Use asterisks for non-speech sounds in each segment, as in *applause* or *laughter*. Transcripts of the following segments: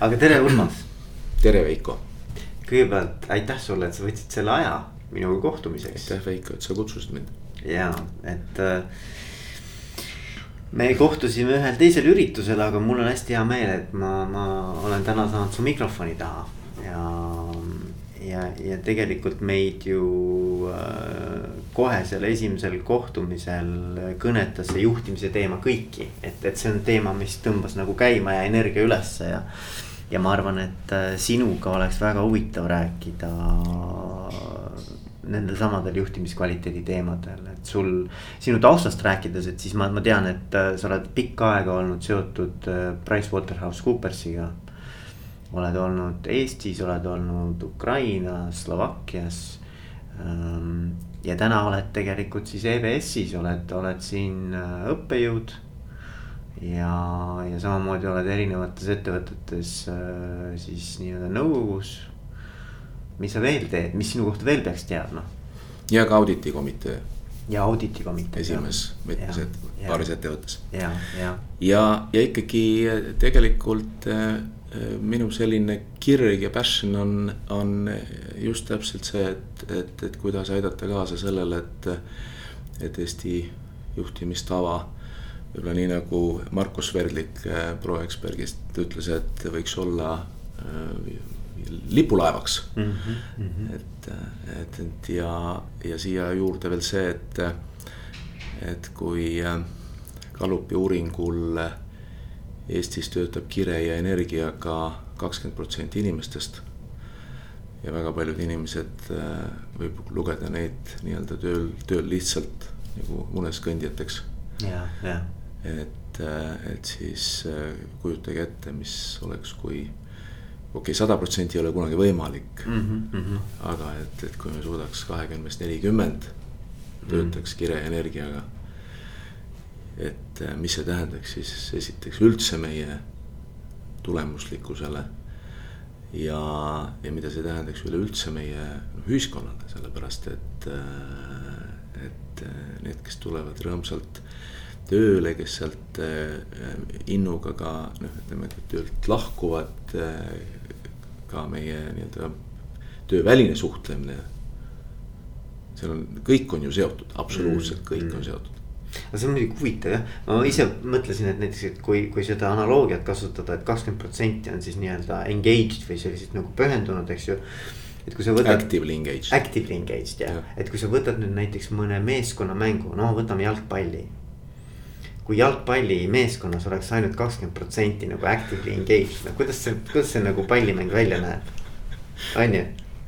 aga tere, Urmas. tere, Veiko. kõigepealt aitäh sulle, et sa võtsid selle aja minuga kohtumiseks. aitäh, Veiko, et sa kutsusid mind. ja, et äh, me kohtusime ühel teisel üritusel, aga mul on hästi hea meel, et ma, ma olen täna saanud su mikrofoni taha ja, ja, ja tegelikult meid ju äh, kohe seal esimesel kohtumisel kõnetas see juhtimise teema kõiki. et, et see on teema, mis tõmbas nagu käima ja energia ülesse ja, ja ma arvan, et äh, sinuga oleks väga huvitav rääkida nendel samadel juhtimiskvaliteedi teemadel, et sul, sinu taustast rääkides, et siis ma, ma tean, et äh, sa oled pikka aega olnud seotud äh, PricewaterhouseCoopersiga. oled olnud Eestis, oled olnud Ukrainas, Slovakkias. Ähm, ja täna oled tegelikult siis EBS-is oled, oled siin õppejõud. Ja, ja samamoodi oled erinevates ettevõtetes siis nii-öelda nõukogus mis sa veel teed, mis sinu kohta veel peaks teadma? ja ka auditikomitee. ja auditikomitee. esimees mitmes et-, paaris ettevõttes. ja, ja. ja, ja ikkagi eh, tegelikult äh, minu selline kirg ja passion on, on just täpselt see, et, et, et kuidas aidata kaasa sellele, et, et Eesti juhtimistava võib-olla nii nagu Markus Verdlik ProExpergist ütles, et võiks olla lipulaevaks mm. -hmm, mm -hmm. et, et, et ja, ja siia juurde veel see, et, et kui Gallupi uuringul Eestis töötab kire ja energiaga kakskümmend protsenti inimestest. ja väga paljud inimesed võib lugeda neid nii-öelda tööl, tööl lihtsalt nagu uneskõndjateks. ja, ja. Et, et siis kujutage ette, mis oleks, kui okei okay,, sada protsenti ei ole kunagi võimalik mm. -hmm. aga et, et kui me suudaks kahekümnest nelikümmend töötaks mm -hmm. kireenergiaga. et äh, mis see tähendaks siis esiteks üldse meie tulemuslikkusele. ja, ja mida see tähendaks üleüldse meie noh, ühiskonnale, sellepärast et, äh, et äh, need, kes tulevad rõõmsalt tööle, kes sealt innuga ka noh, ütleme töölt lahkuvad ka meie nii-öelda tööväline suhtlemine. seal on, kõik on ju seotud, absoluutselt kõik mm. on seotud aga see on muidugi huvitav jah, ma ise mõtlesin, et näiteks, et kui, kui seda analoogiat kasutada et, et kakskümmend protsenti on siis nii-öelda engaged või sellised nagu pühendunud, eks ju. et kui sa võtad. Actively engaged. Actively engaged jah ja., et kui sa võtad nüüd näiteks mõne meeskonnamängu, no võtame jalgpalli kui jalgpallimeeskonnas oleks ainult kakskümmend protsenti nagu actively engaged, no kuidas see, kuidas see nagu pallimäng välja näeb? on ju,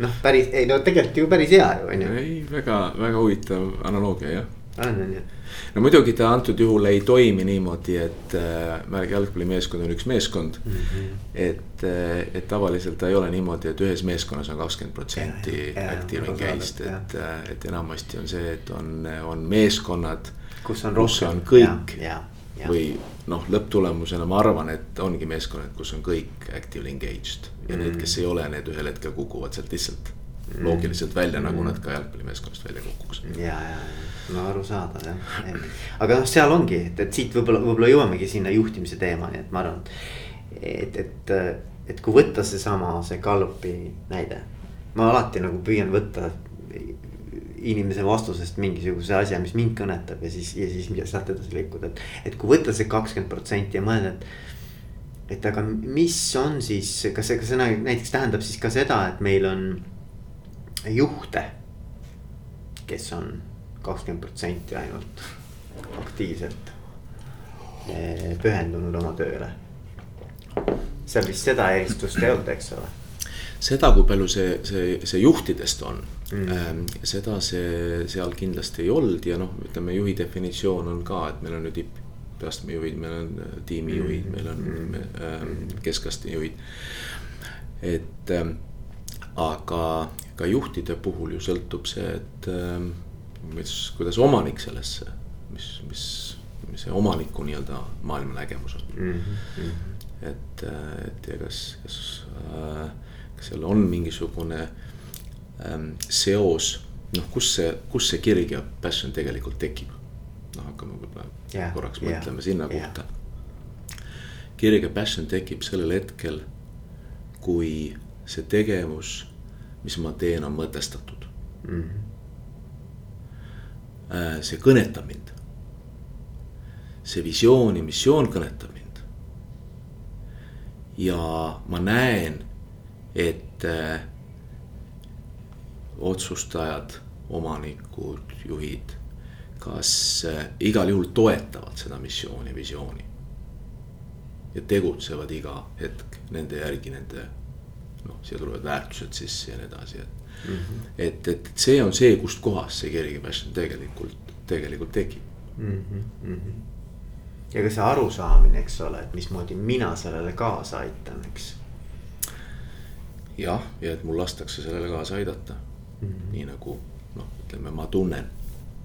noh, päris, ei no tegelikult ju päris hea ju on ju. ei, väga, väga huvitav analoogia jah. on, on ju. no muidugi ta antud juhul ei toimi niimoodi, et äh, jalgpallimeeskond on üks meeskond mm. -hmm. et, äh, et tavaliselt ta ei ole niimoodi, et ühes meeskonnas on kakskümmend protsenti active engaged, et, äh, et enamasti on see, et on, on meeskonnad kus on rohkem. kus on kõik ja, ja, ja. või noh, lõpptulemusena ma arvan, et ongi meeskonnad, kus on kõik actively engaged ja mm. need, kes ei ole, need ühel hetkel kukuvad sealt lihtsalt mm. loogiliselt välja mm., nagu nad ka jalgpallimeeskonnast välja kukuks. ja, ja, no arusaadav jah, aga noh, seal ongi, et, et siit võib-olla, võib-olla jõuamegi sinna juhtimise teemani, et ma arvan, et, et, et kui võtta seesama, see Gallupi näide. ma alati nagu püüan võtta inimese vastusest mingisuguse asja, mis mind kõnetab ja siis, ja siis sealt edasi liikuda, et. et kui võtta see kakskümmend protsenti ja mõelda, et. et aga mis on siis, kas see, kas see näiteks tähendab siis ka seda, et meil on juhte. kes on kakskümmend protsenti ainult aktiivselt eh, pühendunud oma tööle. seal vist seda eristust ei olnud, eks ole seda, kui palju see, see, see juhtidest on mm., seda see seal kindlasti ei olnud ja noh, ütleme juhi definitsioon on ka, et meil on nüüd tippastmejuhid, meil on äh, tiimijuhid mm., meil on mm. äh, keskastmejuhid. et äh, aga ka juhtide puhul ju sõltub see, et äh, mis, kuidas omanik sellesse, mis, mis, mis see omaniku nii-öelda maailmanägemus on mm. -hmm. et, et ja kas, kas äh, seal on mingisugune ähm, seos, noh, kus see, kus see kirg ja passion tegelikult tekib. noh, hakkame võib-olla yeah, korraks yeah, mõtlema sinna yeah. kohta. kirg ja passion tekib sellel hetkel, kui see tegevus, mis ma teen, on mõtestatud mm. -hmm. see kõnetab mind. see visioon ja missioon kõnetab mind. ja ma näen, et äh, otsustajad, omanikud, juhid, kas äh, igal juhul toetavad seda missiooni, visiooni. ja tegutsevad iga hetk nende järgi, nende noh, siia tulevad väärtused sisse ja nii edasi, et mm. -hmm. et, et see on see, kustkohast see kerge passion tegelikult, tegelikult tekib mm. -hmm. ja ka see arusaamine, eks ole, et mismoodi mina sellele kaasa aitan, eks. Jah, ja et mul lastakse sellele kaasa aidata mm, -hmm. nii nagu noh, ütleme, ma tunnen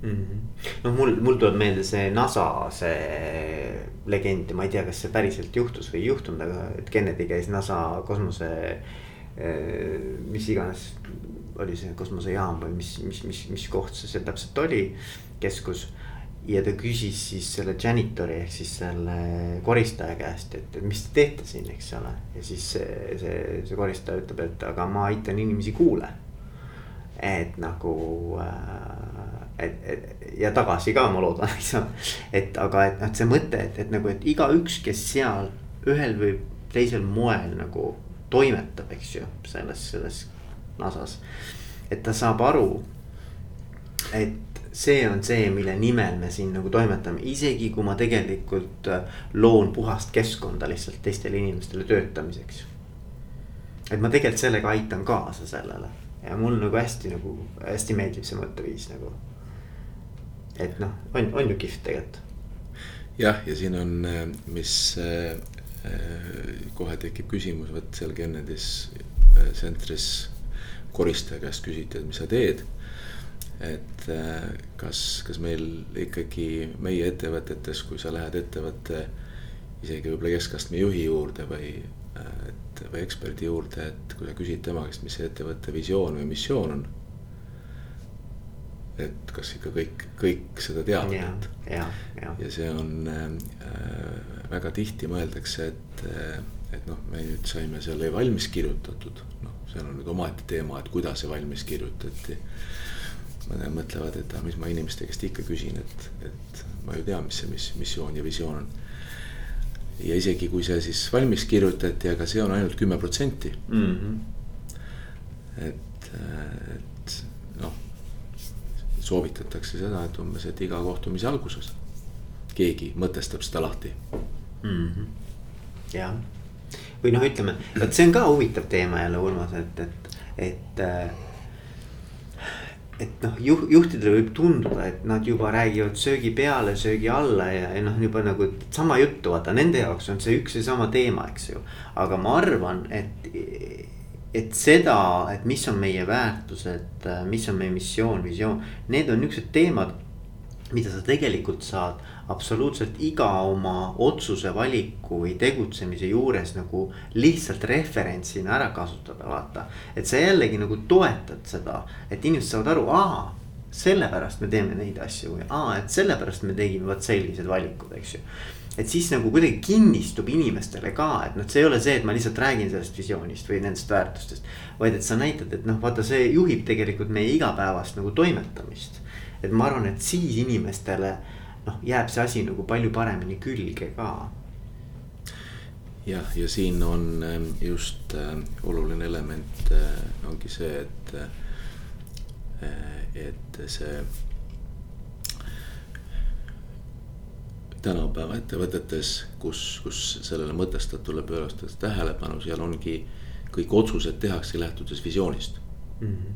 mm -hmm.. noh, mul, mul tuleb meelde see NASA see legend ja ma ei tea, kas see päriselt juhtus või ei juhtunud, aga et Kennedy käis NASA kosmose eh, mis iganes oli see kosmosejaam või mis, mis, mis, mis koht see seal täpselt oli, keskus. Ja ta küsis siis selle janitor'i ehk siis selle koristaja käest, et, mis te teete siin, eks ole. ja siis see, see, see koristaja ütleb, et aga ma aitan inimesi kuule. et nagu äh, et, et ja tagasi ka, ma loodan, eks ole. et aga, et noh, et see mõte, et, et nagu, et igaüks, kes seal ühel või teisel moel nagu toimetab, eks ju, selles, selles NASA-s. et ta saab aru, et see on see, mille nimel me siin nagu toimetame, isegi kui ma tegelikult äh, loon puhast keskkonda lihtsalt teistele inimestele töötamiseks. et ma tegelikult sellega aitan kaasa sellele ja mul nagu hästi nagu hästi meeldib see mõtteviis nagu. et noh, on, on ju kihvt tegelikult. jah, ja siin on, äh, mis äh, kohe tekib küsimus, vot seal Kennedys Centris koristaja käest küsiti, et mis sa teed. Et äh, kas, kas meil ikkagi meie ettevõtetes, kui sa lähed ettevõtte isegi võib-olla keskastme juhi juurde või, äh, et või eksperdi juurde, et kui sa küsid tema käest, mis see ettevõtte visioon või missioon on. et kas ikka kõik, kõik seda teavad, et ja, ja. ja see on äh, väga tihti mõeldakse, et, äh, et noh, me nüüd saime selle valmis kirjutatud, noh seal on nüüd omaette teema, et kuidas see valmis kirjutati. Mõtlevad, et ah, mis ma inimeste käest ikka küsin, et, et ma ju tean, mis see mis, missioon ja visioon on. ja isegi kui see siis valmis kirjutati, aga see on ainult kümme protsenti. Mhm. et, et noh, soovitatakse seda, et umbes, et iga kohtumise alguses keegi mõtestab seda lahti mm. -hmm. jah või noh, ütleme, vot see on ka huvitav teema jälle, Urmas, et, et, et äh, et noh, juh-, juhtidele võib tunduda, et nad juba räägivad söögi peale, söögi alla ja, ja noh, juba nagu sama juttu, vaata nende jaoks on see üks ja sama teema, eks ju. aga ma arvan, et, et seda, et mis on meie väärtused, mis on meie missioon, visioon, need on niuksed teemad, mida sa tegelikult saad absoluutselt iga oma otsuse, valiku või tegutsemise juures nagu lihtsalt referentsina ära kasutada, vaata. et sa jällegi nagu toetad seda, et inimesed saavad aru, aa, sellepärast me teeme neid asju või aa, et sellepärast me tegime vot sellised valikud, eks ju et siis nagu kuidagi kinnistub inimestele ka, et noh, see ei ole see, et ma lihtsalt räägin sellest visioonist või nendest väärtustest. vaid et sa näitad, et noh, vaata, see juhib tegelikult meie igapäevast nagu toimetamist. Et ma arvan, et siis inimestele noh, jääb see asi nagu palju paremini külge ka. jah, ja siin on ähm, just äh, oluline element äh, ongi see, et äh,, et see tänapäeva ettevõtetes, kus, kus sellele mõtestatule pööratakse tähelepanu, seal ongi kõik otsused tehakse lähtudes visioonist mm. -hmm.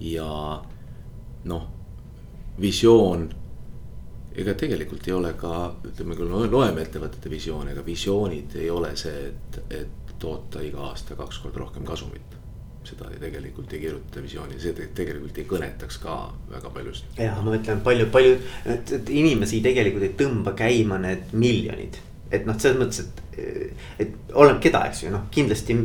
ja noh, visioon ega tegelikult ei ole ka, ütleme küll loeme ettevõtete visioone, aga visioonid ei ole see, et, et toota iga aasta kaks korda rohkem kasumit. seda tegelikult ei kirjuta visiooni, see tegelikult ei kõnetaks ka väga paljust. ja ma ütlen palju, palju, et inimesi tegelikult ei tõmba käima need miljonid et noh, selles mõttes, et, et oleneb keda, eks ju, noh, kindlasti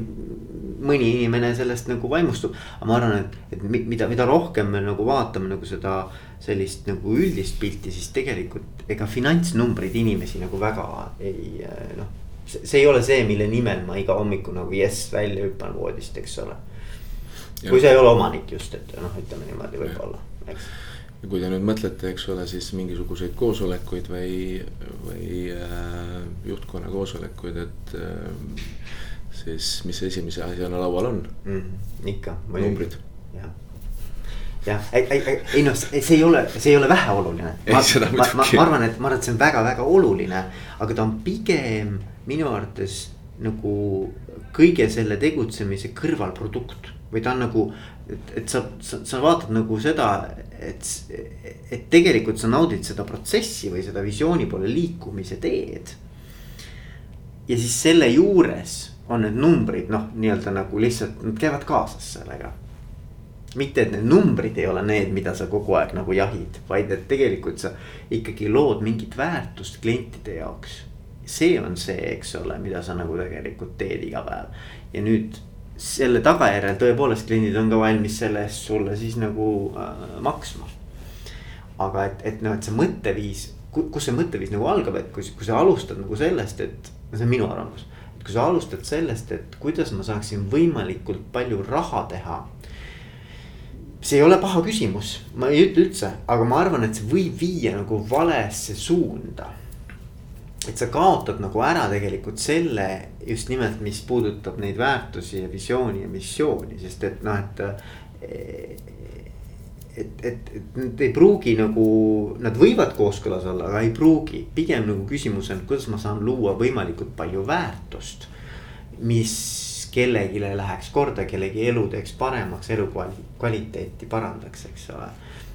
mõni inimene sellest nagu vaimustub. aga ma arvan, et, et mida, mida rohkem me nagu vaatame nagu seda sellist nagu üldist pilti, siis tegelikult ega finantsnumbrid inimesi nagu väga ei noh see ei ole see, mille nimel ma iga hommiku nagu jess välja hüppan voodist, eks ole. kui sa ei ole omanik just, et noh, ütleme niimoodi võib-olla, eks ja kui te nüüd mõtlete, eks ole, siis mingisuguseid koosolekuid või, või äh, juhtkonna koosolekuid, et äh, siis mis esimese asjana laual on mm,? ikka. numbrid. jah, jah, ei, ei, ei, ei noh, see ei ole, see ei ole väheoluline. ma, ma, ma, ma arvan, et ma arvan, et see on väga-väga oluline, aga ta on pigem minu arvates nagu kõige selle tegutsemise kõrvalprodukt või ta on nagu, et, et sa, sa, sa vaatad nagu seda, et, et tegelikult sa naudid seda protsessi või seda visiooni poole liikumise teed. ja siis selle juures on need numbrid noh, nii-öelda nagu lihtsalt nad käivad kaasas sellega. mitte, et need numbrid ei ole need, mida sa kogu aeg nagu jahid, vaid et tegelikult sa ikkagi lood mingit väärtust klientide jaoks see on see, eks ole, mida sa nagu tegelikult teed iga päev ja nüüd selle tagajärjel tõepoolest kliendid on ka valmis selle eest sulle siis nagu äh, maksma. aga et, et noh, et see mõtteviis, kus see mõtteviis nagu algab, et kui, kui sa alustad nagu sellest, et see on minu arvamus. Kui sa alustad sellest, et kuidas ma saaksin võimalikult palju raha teha. see ei ole paha küsimus, ma ei ütle üldse, aga ma arvan, et see võib viia nagu valesse suunda et sa kaotad nagu ära tegelikult selle just nimelt, mis puudutab neid väärtusi ja visiooni ja missiooni, sest et noh, et. Et, et, et need ei pruugi nagu, nad võivad kooskõlas olla, aga ei pruugi, pigem nagu küsimus on, kuidas ma saan luua võimalikult palju väärtust. mis kellelegi läheks korda, kellegi elu teeks paremaks, elukvaliteeti parandaks, eks ole.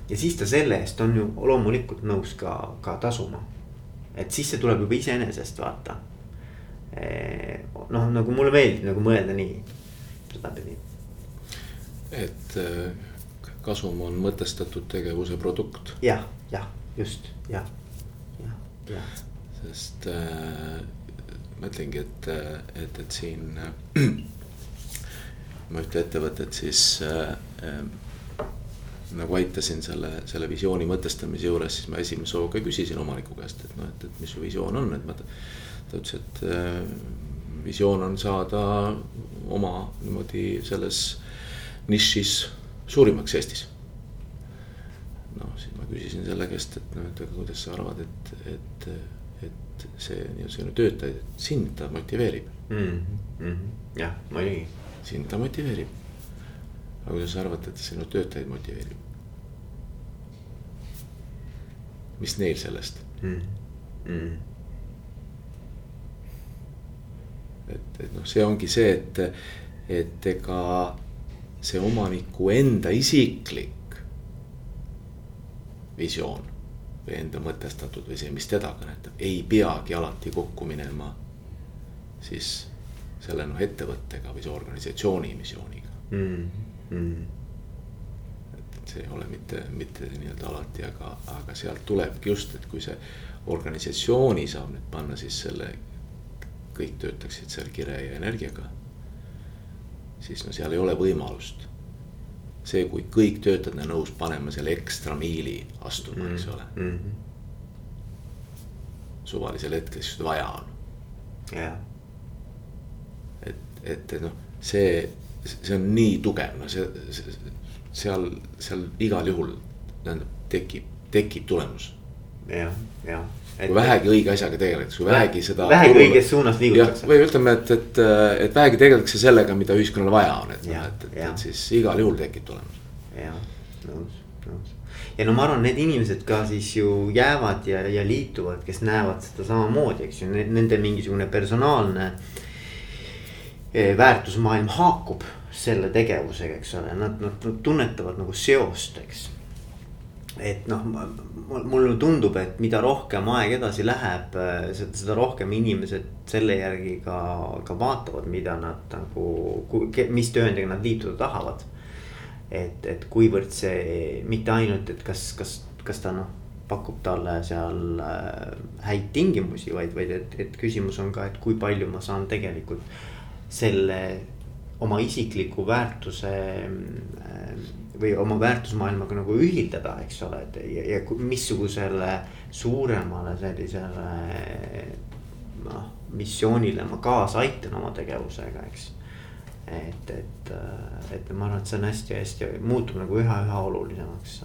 ja siis ta selle eest on ju loomulikult nõus ka, ka tasuma et siis see tuleb juba iseenesest vaata. noh, nagu mulle meeldib nagu mõelda nii, sedapidi. et äh, kasum on mõtestatud tegevuse produkt ja,. jah, jah, just, jah, jah, jah. sest äh, ma ütlengi, et, et, et siin äh, ma ühte ettevõtet siis äh, nagu aitasin selle, selle visiooni mõtestamise juures, siis ma esimese hooga küsisin omaniku käest, et noh, et, et mis su visioon on, et ma. ta ütles, et äh, visioon on saada oma niimoodi selles nišis suurimaks Eestis. noh, siis ma küsisin selle käest, et noh, et aga kuidas sa arvad, et, et, et see nii-öelda selline töötajaid, sind ta motiveerib mm. -hmm. jah, muidugi. sind ta motiveerib aga kuidas sa arvad, et sinu töötajaid motiveerib? mis neil sellest mm.? Mm. et, et noh, see ongi see, et, et ega see omaniku enda isiklik visioon või enda mõtestatud või see, mis teda kõnetab, ei peagi alati kokku minema siis selle noh, ettevõttega või see organisatsiooni missiooniga mm mm.. et see ei ole mitte, mitte nii-öelda alati, aga, aga sealt tulebki just, et kui see organisatsiooni saab nüüd panna siis selle. kõik töötaksid seal kire ja energiaga. Siis no seal ei ole võimalust. see, kui kõik töötajad on nõus panema selle ekstra miili astuma mm., eks ole mm. -hmm. suvalisel hetkel, siis seda vaja on. jah et, et, et noh, see see on nii tugev, no see, see, seal, seal igal juhul tähendab, tekib, tekib tulemus. jah, jah. Kui vähegi õige asjaga tegeletakse, kui vähegi seda. vähegi õiges suunas liigutakse. või ütleme, et, et, et vähegi tegeldakse sellega, mida ühiskonnal vaja on, et noh, et, et, et siis igal juhul tekib tulemus. jah, nõus, nõus ja no ma arvan, need inimesed ka siis ju jäävad ja, ja liituvad, kes näevad seda samamoodi, eks ju, nende mingisugune personaalne eh, väärtusmaailm haakub selle tegevusega, eks ole, nad, nad tunnetavad nagu seost, eks. Et noh, mulle tundub, et mida rohkem aeg edasi läheb, seda rohkem inimesed selle järgi ka, ka vaatavad, mida nad nagu, mis tööandjaga nad liituda tahavad. et, et kuivõrd see mitte ainult, et kas, kas, kas ta noh pakub talle seal äh, häid tingimusi, vaid, vaid et, et küsimus on ka, et kui palju ma saan tegelikult selle oma isikliku väärtuse äh, või oma väärtusmaailmaga nagu ühildada, eks ole, et ja, ja missugusele suuremale sellisele noh missioonile ma kaasa aitan oma tegevusega, eks. et, et, et ma arvan, et see on hästi-hästi muutub nagu üha-üha olulisemaks.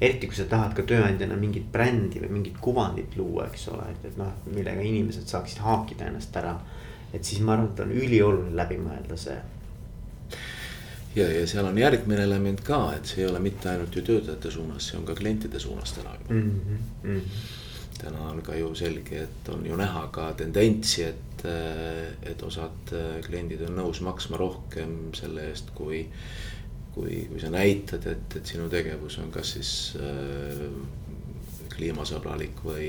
eriti kui sa tahad ka tööandjana mingit brändi või mingit kuvandit luua, eks ole, et, et noh, millega inimesed saaksid haakida ennast ära. et siis ma arvan, et on ülioluline läbi mõelda see ja, ja seal on järgmine element ka, et see ei ole mitte ainult ju töötajate suunas, see on ka klientide suunas täna juba mm. -hmm. täna on ka ju selge, et on ju näha ka tendentsi, et, et osad kliendid on nõus maksma rohkem selle eest, kui. kui, kui sa näitad, et, et sinu tegevus on kas siis äh, kliimasõbralik või.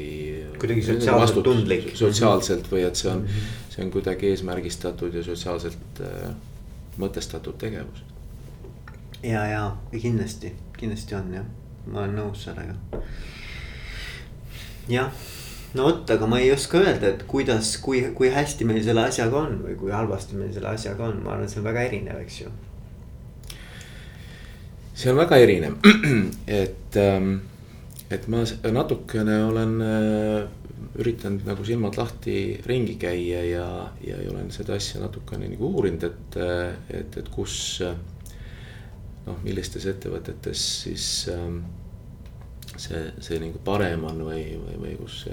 kuidagi sotsiaalselt tundlik. sotsiaalselt või et see on mm, -hmm. see on kuidagi eesmärgistatud ja sotsiaalselt äh, mõtestatud tegevus ja, ja kindlasti, kindlasti on jah, ma olen nõus sellega. jah, no vot, aga ma ei oska öelda, et kuidas, kui, kui hästi meil selle asjaga on või kui halvasti meil selle asjaga on, ma arvan, et see on väga erinev, eks ju. see on väga erinev, *clears throat* et, ähm, et ma natukene olen äh, üritanud nagu silmad lahti ringi käia ja, ja olen seda asja natukene nagu uurinud, et, äh, et, et kus noh, millistes ettevõtetes siis ähm, see, see nagu parem on või, või, või kus,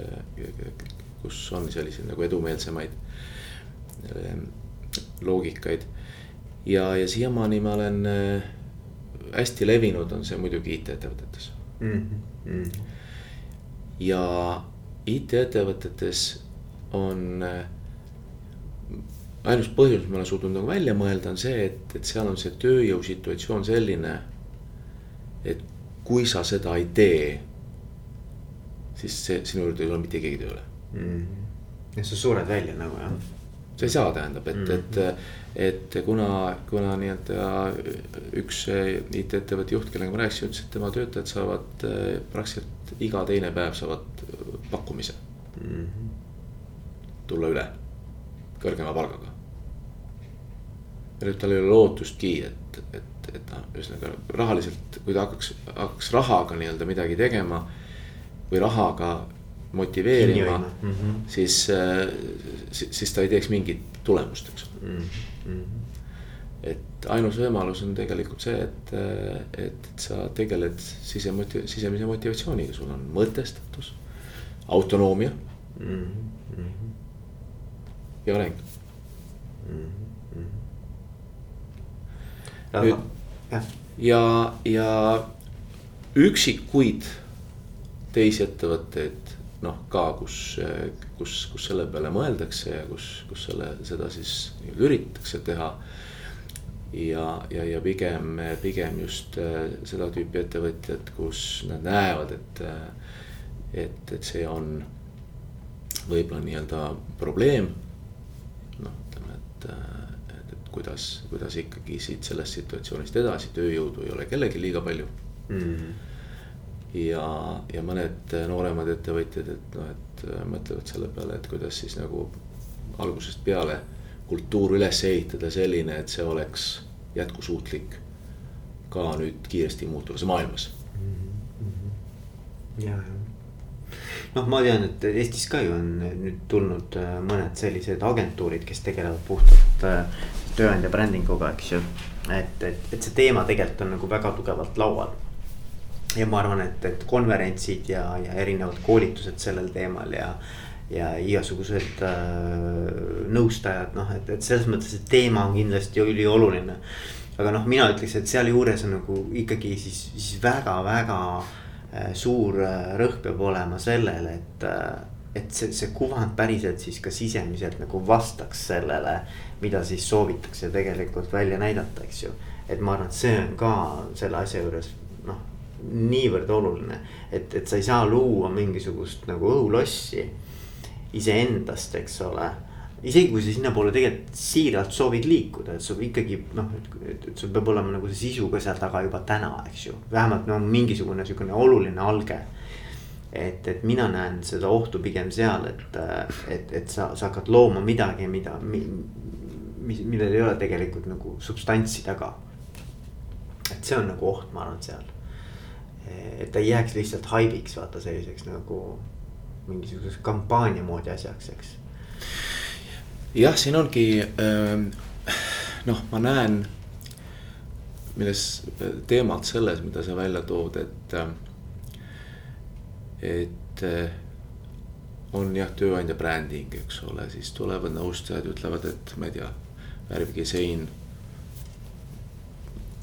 kus on selliseid nagu edumeelsemaid ähm, loogikaid. ja, ja siiamaani ma olen äh, hästi levinud on see muidugi IT-ettevõtetes mm. -hmm. ja IT-ettevõtetes on äh, ainus põhjus, mis ma olen suutnud nagu välja mõelda, on see, et, et seal on see tööjõu situatsioon selline. et kui sa seda ei tee, siis see sinu juurde ei tule mitte keegi tööle mm. -hmm. ja sa sured välja nagu jah. sa ei saa, tähendab, et mm, -hmm. et, et kuna, kuna nii-öelda üks IT-ettevõtte juht, kellega ma rääkisin, ütles, et tema töötajad saavad eh, praktiliselt iga teine päev saavad pakkumise mm. -hmm. tulla üle kõrgema palgaga nüüd tal ei ole lootustki, et, et, et noh, ühesõnaga rahaliselt, kui ta hakkaks, hakkaks rahaga nii-öelda midagi tegema või rahaga motiveerima, mm -hmm. siis, siis, siis ta ei teeks mingit tulemust, eks mm. -hmm. et ainus võimalus on tegelikult see, et, et, et sa tegeled sisemoti-, sisemise motivatsiooniga, sul on mõtestatus, autonoomia mm. -hmm. ja areng mm. -hmm nüüd ja, ja üksikuid teisi ettevõtteid noh, ka kus, kus, kus selle peale mõeldakse ja kus, kus selle, seda siis üritatakse teha. ja, ja, ja pigem, pigem just äh, seda tüüpi ettevõtjad, kus nad näevad, et, et, et see on võib-olla nii-öelda probleem. noh, ütleme, et kuidas, kuidas ikkagi siit sellest situatsioonist edasi, tööjõudu ei ole kellelgi liiga palju mm. -hmm. ja, ja mõned nooremad ettevõtjad, et noh, et mõtlevad selle peale, et kuidas siis nagu algusest peale kultuur üles ehitada selline, et see oleks jätkusuutlik ka nüüd kiiresti muutuvas maailmas mm. -hmm. ja, ja noh, ma tean, et Eestis ka ju on nüüd tulnud äh, mõned sellised agentuurid, kes tegelevad puhtalt äh, tööandja brändinguga, eks ju. et, et, et see teema tegelikult on nagu väga tugevalt laual. ja ma arvan, et, et konverentsid ja, ja erinevad koolitused sellel teemal ja ja igasugused äh, nõustajad, noh, et, et selles mõttes, et teema on kindlasti ülioluline. aga noh, mina ütleks, et sealjuures on nagu ikkagi siis, siis väga-väga Äh, suur äh, rõhk peab olema sellele, et, äh, et see, see kuvand päriselt siis ka sisemiselt nagu vastaks sellele, mida siis soovitakse tegelikult välja näidata, eks ju. et ma arvan, et see on ka selle asja juures noh, niivõrd oluline, et, et sa ei saa luua mingisugust nagu õhulossi iseendast, eks ole isegi kui sa sinnapoole tegelikult siiralt soovid liikuda, et sul ikkagi noh, et, sul peab olema nagu see sisu ka seal taga juba täna, eks ju, vähemalt no mingisugune sihukene oluline alge. Et, et mina näen seda ohtu pigem seal, et, et, et sa, sa hakkad looma midagi, mida mi,, mis, millel ei ole tegelikult nagu substantsi taga. et see on nagu oht, ma arvan, seal. et ta ei jääks lihtsalt haibiks, vaata selliseks nagu mingisuguseks kampaania moodi asjaks, eks jah, siin ongi ähm, noh, ma näen milles teemad selles, mida sa välja tood, et, et on jah, tööandja bränding, eks ole, siis tulevad nõustajad, ütlevad, et ma ei tea, värvige sein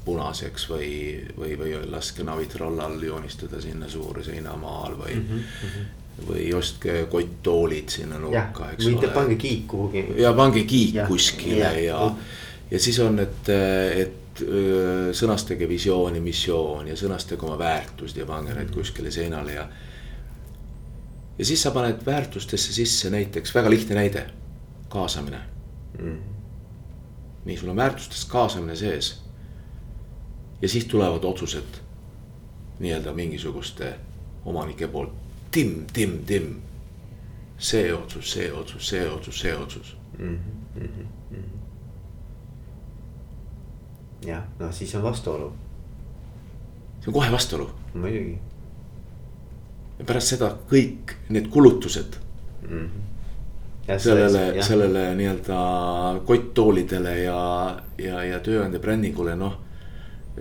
punaseks või, või, või laske navitrollal joonistada sinna suur seinamaal või mm. -hmm või ostke kotttoolid sinna nurka, eks ole. või pange kiik kuhugi. ja pange kiik ja, kuskile ja, ja, ja siis on, et, et sõnastage visiooni, missioon ja sõnastage oma väärtused ja pange need kuskile seinale ja. Ja siis sa paned väärtustesse sisse näiteks väga lihtne näide, kaasamine mm.. nii, sul on väärtustest kaasamine sees. ja siis tulevad otsused nii-öelda mingisuguste omanike poolt, timm, timm, timm. see otsus, see otsus, see otsus, see otsus mm. -hmm, mm -hmm jah, noh siis on vastuolu. see on kohe vastuolu. muidugi. Ja pärast seda kõik need kulutused mm. -hmm. Ja sellele, sellele nii-öelda kotttoolidele ja, ja, ja tööandja brändingule, noh.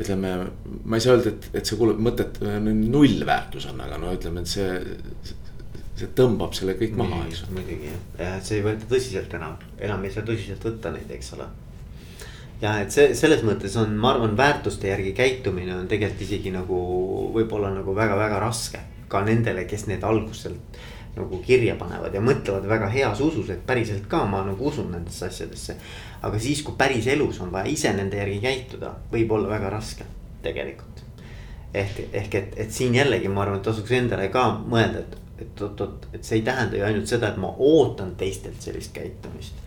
ütleme, ma ei saa öelda, et, et see kulub mõtet, nullväärtus on, aga no ütleme, et see, see tõmbab selle kõik maha, eks. muidugi jah, ja et see ei võeta tõsiselt enam, enam ei saa tõsiselt võtta neid, eks ole ja et see selles mõttes on, ma arvan, väärtuste järgi käitumine on tegelikult isegi nagu võib-olla nagu väga-väga raske. Ka nendele, kes need alguselt nagu kirja panevad ja mõtlevad väga heas usus, et päriselt ka ma nagu usun nendesse asjadesse. aga siis, kui päris elus on vaja ise nende järgi käituda, võib olla väga raske tegelikult. ehk, ehk et, et siin jällegi ma arvan, et tasuks endale ka mõelda, et, et oot-oot, et see ei tähenda ju ainult seda, et ma ootan teistelt sellist käitumist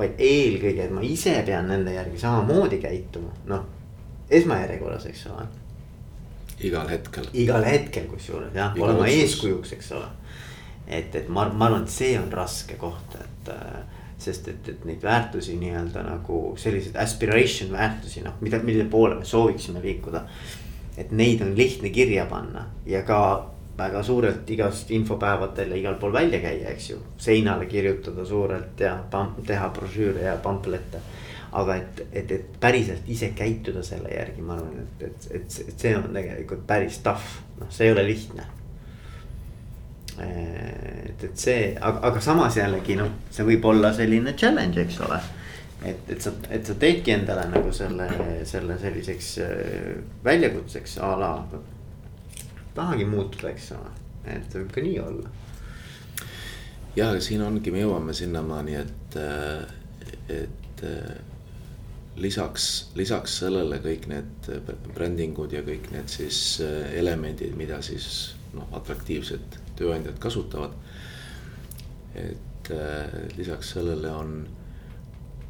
vaid eelkõige, et ma ise pean nende järgi samamoodi käituma, noh, esmajärjekorras, eks ole. Igal hetkel. igal hetkel kusjuures jah, olema eeskujuks, eks ole. et, et ma, ma arvan, et see on raske koht, et äh, sest et, et neid väärtusi nii-öelda nagu selliseid aspiration väärtusi, noh, mida, mille poole me sooviksime liikuda. et neid on lihtne kirja panna ja ka väga suurelt igast infopäevadel ja igal pool välja käia, eks ju. seinale kirjutada suurelt ja pamp, teha brošüüre ja pamplette. Aga et, et, et päriselt ise käituda selle järgi, ma arvan, et, et, et, et see on tegelikult päris tough, noh, see ei ole lihtne. et, et see, aga, aga samas jällegi noh, see võib olla selline challenge, eks ole et, et sa, et sa teedki endale nagu selle, selle selliseks äh, väljakutseks a la tahagi muutuda, eks ole, et võib ka nii olla. ja siin ongi, me jõuame sinnamaani, et, et lisaks, lisaks sellele kõik need brändingud ja kõik need siis elemendid, mida siis noh, atraktiivsed tööandjad kasutavad. et lisaks sellele on,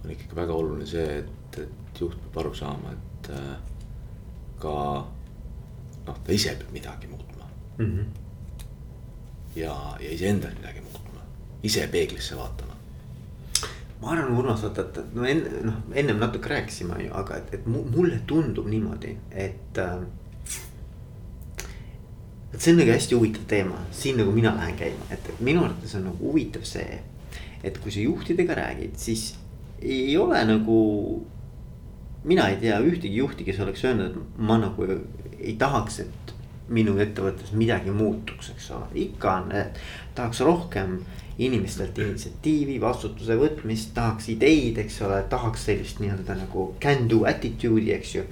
on ikkagi väga oluline see, et, et juht peab aru saama, et ka noh, ta ise peab midagi muutma mm. -hmm. ja, ja iseendal midagi muutma, ise peeglisse vaatama. Ma arvan, Urmas, vaata, et no enne, noh, ennem natuke rääkisime ju, aga et, et mulle tundub niimoodi, et äh,. et see on nagu hästi huvitav teema, siin nagu mina lähen käima, et, et minu arvates on nagu huvitav see. et kui sa juhtidega räägid, siis ei ole nagu mina ei tea ühtegi juhti, kes oleks öelnud, et ma nagu ei tahaks, et minu ettevõttes midagi muutuks, eks ole, ikka on, tahaks rohkem inimestelt initsiatiivi, vastutuse võtmist, tahaks ideid, eks ole, tahaks sellist nii-öelda nagu can do attitude'i, eks ju.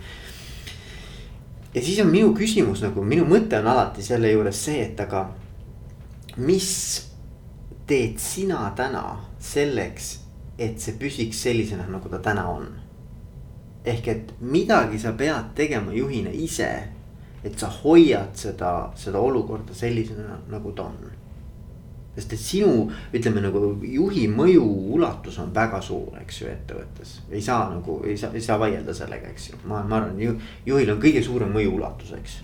ja siis on minu küsimus nagu, minu mõte on alati selle juures see, et aga mis teed sina täna selleks, et see püsiks sellisena, nagu ta täna on. ehk et midagi sa pead tegema juhina ise et sa hoiad seda, seda olukorda sellisena, nagu ta on. sest et sinu, ütleme nagu juhi mõju ulatus on väga suur, eks ju, ettevõttes. ei saa nagu, ei saa, ei saa vaielda sellega, eks ju, ma, ma arvan ju, juhil on kõige suurem mõju ulatus, eks.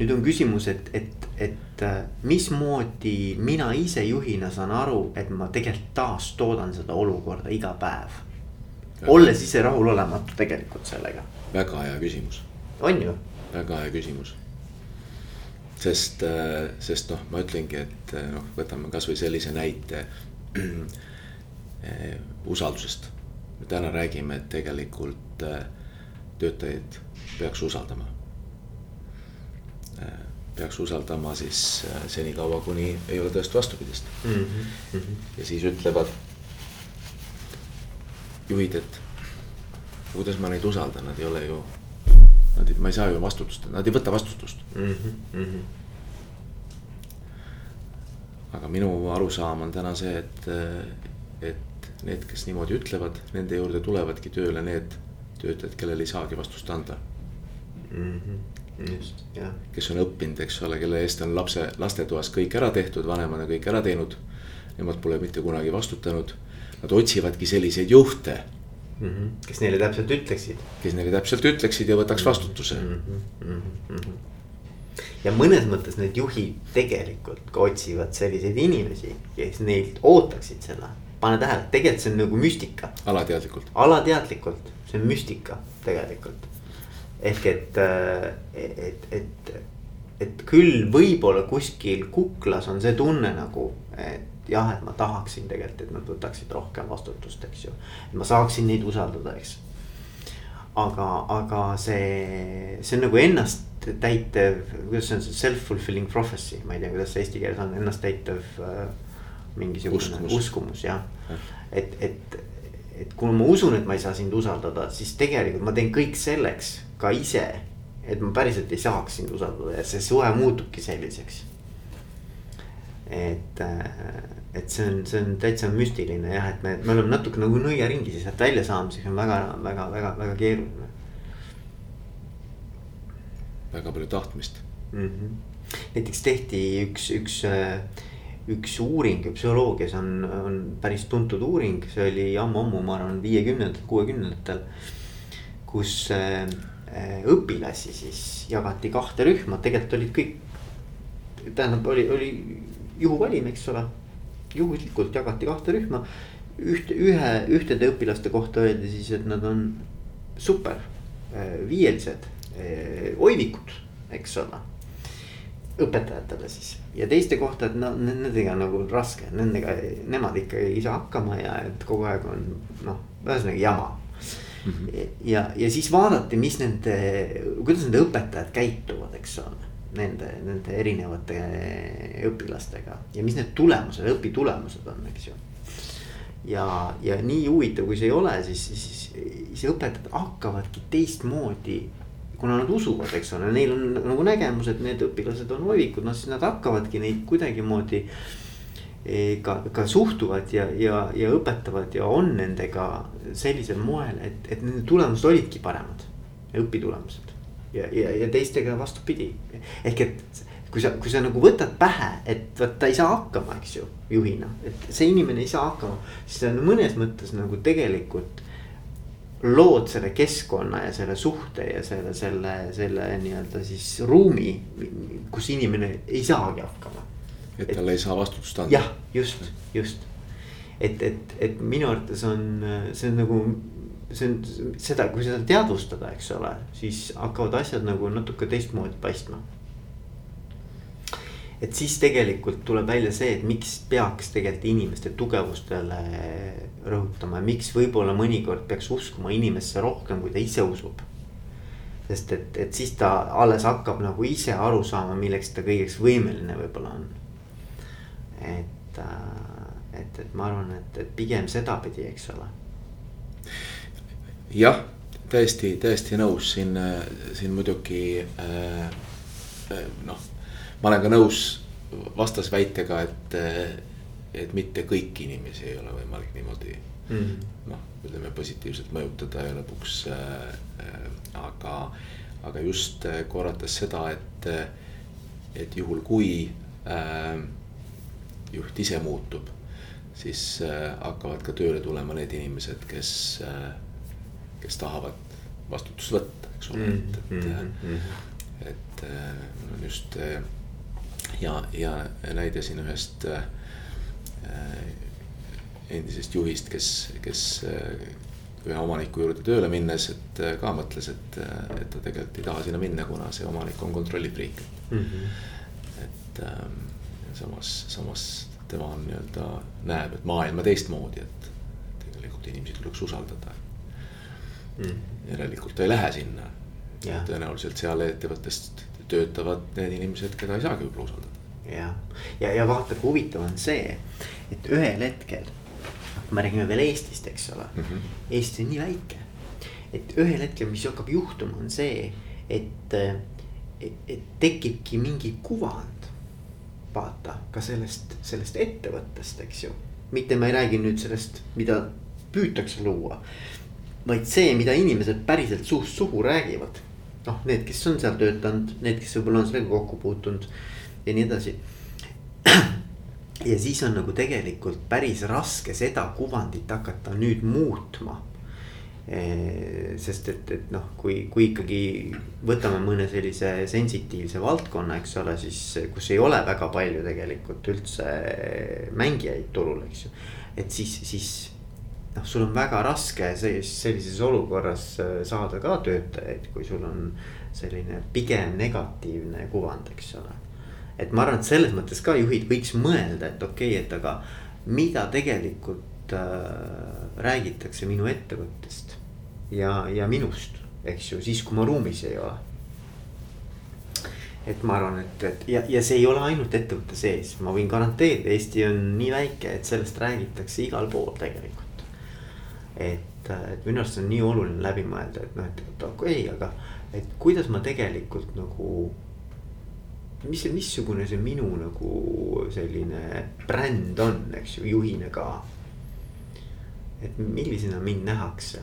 nüüd on küsimus, et, et, et äh, mismoodi mina ise juhina saan aru, et ma tegelikult taastoodan seda olukorda iga päev. olles ise rahulolematu tegelikult sellega. väga hea küsimus. on ju väga hea küsimus. sest, äh, sest noh, ma ütlengi, et äh, noh, võtame kasvõi sellise näite. eh, usaldusest. me täna räägime, et tegelikult töötajaid peaks usaldama peaks usaldama siis senikaua, kuni ei ole tõesti vastupidist mm. -hmm. ja siis ütlevad juhid, et kuidas ma neid usaldan, nad ei ole ju. Nad, ma ei saa ju vastutust, nad ei võta vastutust mm. -hmm. aga minu arusaam on täna see, et, et need, kes niimoodi ütlevad, nende juurde tulevadki tööle need töötajad, kellel ei saagi vastust anda mm. -hmm just, jah. kes on õppinud, eks ole, kelle eest on lapse, lastetoas kõik ära tehtud, vanemad on kõik ära teinud. Nemad pole mitte kunagi vastutanud. Nad otsivadki selliseid juhte mm. -hmm. kes neile täpselt ütleksid. kes neile täpselt ütleksid ja võtaks vastutuse mm. -hmm. Mm -hmm. ja mõnes mõttes need juhid tegelikult ka otsivad selliseid inimesi, kes neilt ootaksid seda. pane tähele, tegelikult see on nagu müstika. alateadlikult. alateadlikult, see on müstika tegelikult. ehk et, et, et, et küll võib-olla kuskil kuklas on see tunne nagu, et jah, et ma tahaksin tegelikult, et nad võtaksid rohkem vastutust, eks ju. et ma saaksin neid usaldada, eks. aga, aga see, see on nagu ennast täitev, kuidas see on, self-fulfilling prophecy, ma ei tea, kuidas see eesti keeles on, ennast täitev äh, mingisugune uskumus, uskumus jah ja.. et, et, et kuna ma usun, et ma ei saa sind usaldada, siis tegelikult ma teen kõik selleks ka ise. et ma päriselt ei saaks sind usaldada ja see suhe muutubki selliseks et, äh, et see on, see on täitsa müstiline jah, et me, me oleme natuke nagu nõiaringis ja sealt välja saamiseks on väga, väga, väga, väga keeruline. väga palju tahtmist mm. -hmm. näiteks tehti üks, üks, äh, üks uuring psühholoogias on, on päris tuntud uuring, see oli ammu-ammu, ma arvan, viiekümnendatel, kuuekümnendatel. kus äh, õpilasi siis jagati kahte rühma, tegelikult olid kõik tähendab, oli, oli juhuvalim, eks ole. juhuslikult jagati kahte rühma. ühte, ühe, ühtede õpilaste kohta öeldi siis, et nad on super äh, viielised, äh, oivikud, eks ole õpetajatele siis ja teiste kohta, et no nendega on nagu raske, nendega, nemad ikka ei saa hakkama ja et kogu aeg on noh, ühesõnaga jama mm. -hmm. ja, ja siis vaadati, mis nende, kuidas nende õpetajad käituvad, eks ole nende, nende erinevate õpilastega ja mis need tulemused, õpitulemused on, eks ju. ja, ja nii huvitav, kui see ei ole, siis, siis, siis õpetajad hakkavadki teistmoodi. kuna nad usuvad, eks ole, neil on nagu nägemus, et need õpilased on oivikud, noh siis nad hakkavadki neid kuidagimoodi eh, ka, ka suhtuvad ja, ja, ja õpetavad ja on nendega sellisel moel, et, et nende tulemused olidki paremad. õpitulemused ja, ja, ja teistega vastupidi. ehk et kui sa, kui sa nagu võtad pähe, et vot ta ei saa hakkama, eks ju, juhina, et see inimene ei saa hakkama. siis sa mõnes mõttes nagu tegelikult lood selle keskkonna ja selle suhte ja selle, selle, selle nii-öelda siis ruumi, kus inimene ei saagi hakkama. et talle ei saa vastutust anda. jah, just, just. et, et, et minu arvates on, see on nagu see on seda, kui seda teadvustada, eks ole, siis hakkavad asjad nagu natuke teistmoodi paistma. et siis tegelikult tuleb välja see, et miks peaks tegelikult inimeste tugevustele rõhutama ja miks võib-olla mõnikord peaks uskuma inimesse rohkem, kui ta ise usub. sest et, et siis ta alles hakkab nagu ise aru saama, milleks ta kõigeks võimeline võib-olla on. et, äh, et, et ma arvan, et, et pigem sedapidi, eks ole jah, täiesti, täiesti nõus. Siin, siin muidugi äh, äh, noh, ma olen ka nõus vastasväitega, et, et mitte kõiki inimesi ei ole võimalik niimoodi mm noh, ütleme positiivselt mõjutada ja lõpuks äh, äh, aga, aga just äh, korrates seda, et, et juhul kui äh, juht ise muutub, siis äh, hakkavad ka tööle tulema need inimesed, kes äh, kes tahavad vastutust võtta, eks ole mm, -hmm. et, et mm, -hmm. et mul on just hea, hea näide siin ühest äh, endisest juhist, kes, kes ühe omaniku juurde tööle minnes, et ka mõtles, et, et ta tegelikult ei taha sinna minna, kuna see omanik on kontrollifriik mm. -hmm. et ähm, samas, samas tema on nii-öelda näeb, et maailma teistmoodi, et, et inimesi tuleks usaldada mm.. järelikult ta ei lähe sinna. tõenäoliselt seal ettevõttes töötavad need inimesed, keda ei saagi võib-olla usaldada. ja, ja, ja vaata, kui huvitav on see, et ühel hetkel, kui me räägime veel Eestist, eks ole mm, -hmm. Eesti on nii väike. et ühel hetkel, mis hakkab juhtuma, on see, et, et, et tekibki mingi kuvand. vaata ka sellest, sellest ettevõttest, eks ju, mitte ma ei räägi nüüd sellest, mida püütakse luua vaid see, mida inimesed päriselt suust suhu räägivad. noh, need, kes on seal töötanud, need, kes võib-olla on sellega kokku puutunud ja nii edasi. *clears throat* ja siis on nagu tegelikult päris raske seda kuvandit hakata nüüd muutma. sest et, et noh, kui, kui ikkagi võtame mõne sellise sensitiivse valdkonna, eks ole, siis kus ei ole väga palju tegelikult üldse mängijaid turul, eks ju. et siis, siis noh, sul on väga raske sellises olukorras äh, saada ka töötajaid, kui sul on selline pigem negatiivne kuvand, eks ole. et ma arvan, et selles mõttes ka juhid võiks mõelda, et okei okay,, et aga mida tegelikult äh, räägitakse minu ettevõttest ja, ja minust, eks ju, siis kui ma ruumis ei ole et ma arvan, et, et ja, ja see ei ole ainult ettevõtte sees, ma võin garanteerida, Eesti on nii väike, et sellest räägitakse igal pool tegelikult et, et minu arust on nii oluline läbi mõelda, et noh, et, et okei okay,, aga et kuidas ma tegelikult nagu. mis missugune see minu nagu selline bränd on, eks ju, juhina ka. et millisena mind nähakse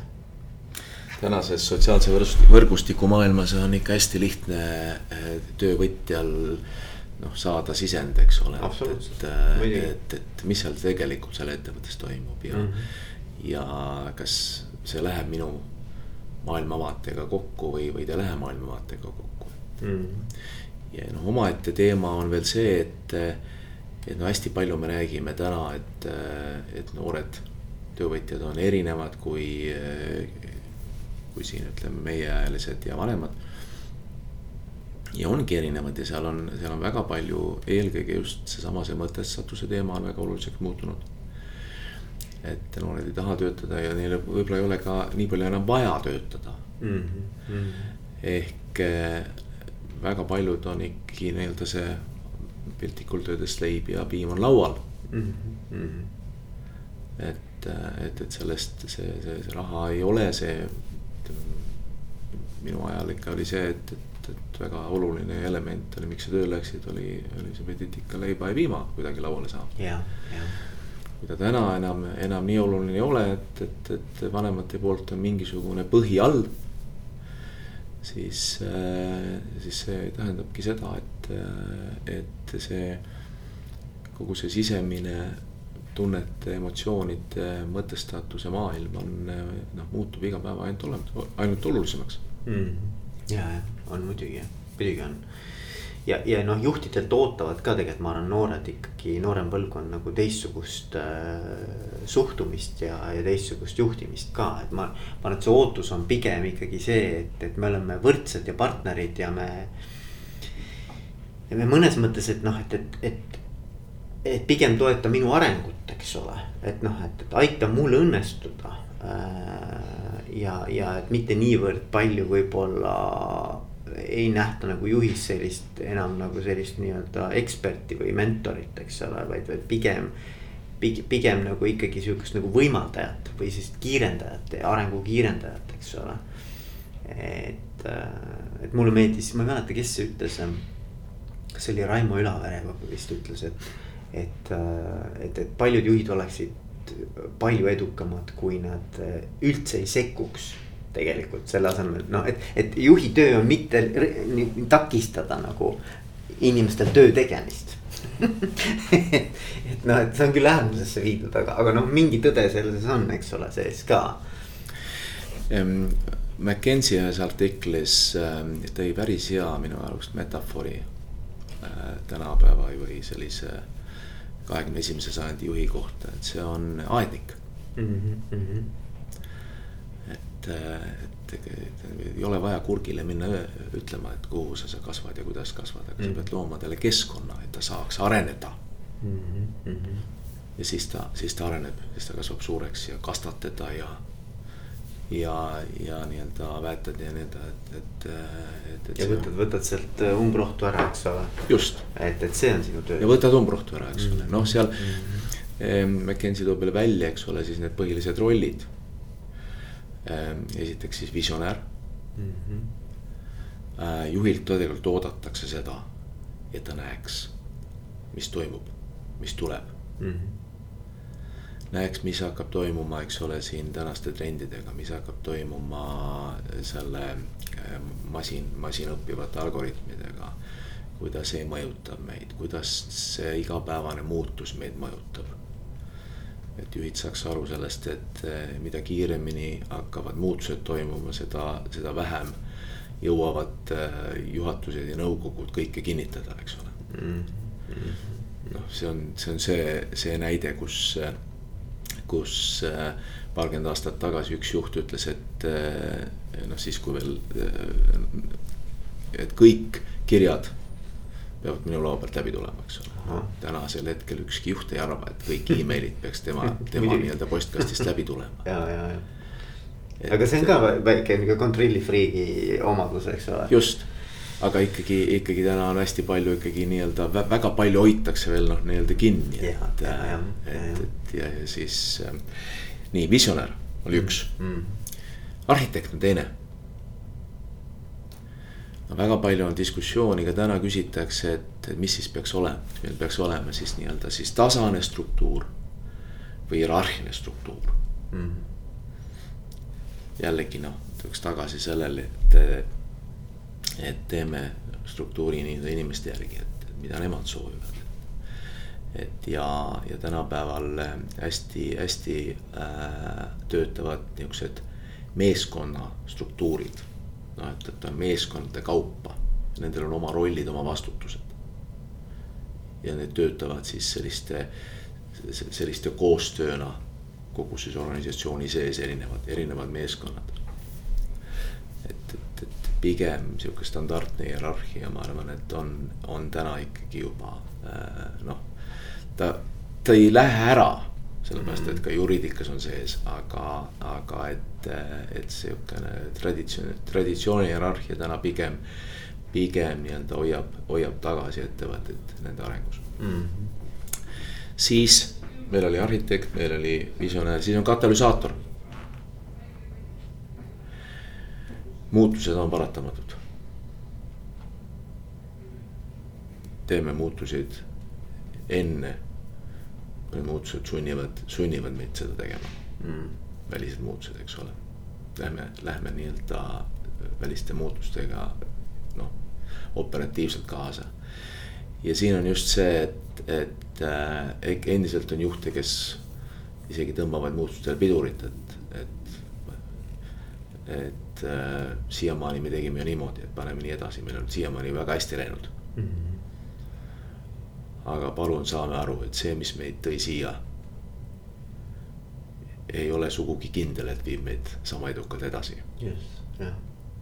tänases sotsiaalse võrgustiku maailmas on ikka hästi lihtne eh, töövõtjal noh, saada sisend, eks ole. et, et, et, et mis seal tegelikult seal ettevõttes toimub ja mm, -hmm ja kas see läheb minu maailmavaatega kokku või, või ta ei lähe maailmavaatega kokku? Mm.. ja noh, omaette teema on veel see, et, et no hästi palju me räägime täna, et, et noored töövõtjad on erinevad kui, kui siin ütleme, meieajalised ja vanemad. ja ongi erinevad ja seal on, seal on väga palju, eelkõige just seesama see mõtestatuse teema on väga oluliseks muutunud et noored ei taha töötada ja neil võib-olla ei ole ka nii palju enam vaja töötada mm. -hmm. ehk eh, väga paljud on ikkagi nii-öelda see piltlikult öeldes leib ja piim on laual mm. -hmm. et, eh, et, et sellest see, see, see raha ei ole see. minu ajal ikka oli see, et, et, et väga oluline element oli, miks sa tööle läksid, oli, oli see pidid ikka leiba ja piima kuidagi lauale saama. jah, jah kui ta täna enam, enam nii oluline ei ole, et, et, et vanemate poolt on mingisugune põhi all. siis, äh, siis see tähendabki seda, et, et see kogu see sisemine tunnete, emotsioonide, mõtestatuse maailm on noh, muutub iga päev ainult olemas, ainult olulisemaks. Mm.. ja, ja on muidugi, muidugi on ja, ja noh, juhtidelt ootavad ka tegelikult, ma arvan, noored ikkagi, noorem põlvkond nagu teistsugust äh, suhtumist ja, ja teistsugust juhtimist ka, et ma. ma arvan, et see ootus on pigem ikkagi see, et, et me oleme võrdsed ja partnerid ja me. ja me mõnes mõttes, et noh, et, et, et, et pigem toeta minu arengut, eks ole, et noh, et, et aita mul õnnestuda äh, ja, ja et mitte niivõrd palju võib-olla ei nähta nagu juhis sellist enam nagu sellist nii-öelda eksperti või mentorit, eks ole, vaid, vaid pigem. pigem, pigem nagu ikkagi sihukest nagu võimaldajat või siis kiirendajat ja arengu kiirendajat, eks ole. et, äh, et mulle meeldis, ma ei mäleta, kes see ütles. kas see oli Raimo Ülavere vist ütles, et, et, äh, et, et paljud juhid oleksid palju edukamad, kui nad äh, üldse ei sekkuks tegelikult selle asemel noh, et, et juhi töö on mitte takistada nagu inimestel töö tegemist *laughs* et noh, et see on küll äärmusesse viidud, aga, aga noh, mingi tõde selles on, eks ole, sees ka. McKenzie ühes artiklis ähm, tõi päris hea minu arust metafoori äh, tänapäeva või sellise kahekümne esimese sajandi juhi kohta, et see on aednik mm. -hmm et, et, et ei ole vaja kurgile minna ütlema, et kuhu sa, sa kasvad ja kuidas kasvad, aga mm. sa pead looma talle keskkonna, et ta saaks areneda mm. -hmm. ja siis ta, siis ta areneb, siis ta kasvab suureks ja kastad teda ja ja, ja nii-öelda väetad ja nii-öelda, et, et, et, et. ja võtad, võtad sealt äh, umbrohtu ära, eks ole. just. et, et see on sinu töö. ja võtad umbrohtu ära, eks ole, noh, seal mm. -hmm. McKenzie toob veel välja, eks ole, siis need põhilised rollid. Esiteks siis visionäär mm. -hmm. juhilt tegelikult oodatakse seda, et ta näeks, mis toimub, mis tuleb mm. -hmm näeks, mis hakkab toimuma, eks ole, siin tänaste trendidega, mis hakkab toimuma selle äh, masin, masinõppivate algoritmidega. kuidas see mõjutab meid, kuidas see igapäevane muutus meid mõjutab. Et juhid saaks aru sellest, et äh, mida kiiremini hakkavad muutused toimuma, seda, seda vähem jõuavad äh, juhatused ja nõukogud kõike kinnitada, eks ole mm. -hmm. noh, see on, see on see, see näide, kus kus äh, paarkümmend aastat tagasi üks juht ütles, et noh, siis kui veel, et kõik kirjad peavad minu laua pealt läbi tulema, eks ole. Tänasel hetkel ükski juht ei arva, et kõik *laughs* emailid peaks tema, tema nii-öelda postkastist läbi tulema. ja, ja, ja. aga see on ka väike nihuke control'i free'i omadus, eks ole. just aga ikkagi, ikkagi täna on hästi palju ikkagi nii-öelda väga palju hoitakse veel noh, nii-öelda kinni, et, et, et ja, ja siis äh, nii visionäär oli üks mm, -hmm. arhitekt on teine. Väga palju on diskussiooni, ka täna küsitakse, et mis siis peaks olema, meil peaks olema siis nii-öelda siis tasane struktuur või hierarhiline struktuur mm. -hmm. jällegi noh, tuleks tagasi sellele, et et teeme struktuuri nii-öelda inimeste järgi, et mida nemad soovivad. et ja, ja tänapäeval hästi-hästi äh, töötavad niuksed meeskonnastruktuurid. Noh, et, et on meeskondade kaupa, nendel on oma rollid, oma vastutused. ja need töötavad siis selliste, selliste koostööna kogu siis organisatsiooni sees erinevad, erinevad meeskonnad pigem sihuke standardne hierarhia, ma arvan, et on, on täna ikkagi juba äh, noh. ta, ta ei lähe ära, sellepärast et ka juriidikas on sees, aga, aga et, et sihukene traditsioon, traditsiooni hierarhia täna pigem. pigem nii-öelda hoiab, hoiab tagasi ettevõtteid nende arengus mm. -hmm. siis meil oli arhitekt, meil oli visionäär, siis on katalüsaator muutused on paratamatud. teeme muutuseid enne, kui muutused sunnivad, sunnivad meid seda tegema mm.. välised muutused, eks ole. Lähme, lähme nii-öelda väliste muutustega noh, operatiivselt kaasa. ja siin on just see, et, et äh, endiselt on juhte, kes isegi tõmbavad muutustele pidurit, et, et, et et äh, siiamaani me tegime ju niimoodi, et paneme nii edasi, meil on siiamaani väga hästi läinud mm. -hmm. Aga palun saame aru, et see, mis meid tõi siia. ei ole sugugi kindel, et viib meid sama edukalt edasi. just, jah.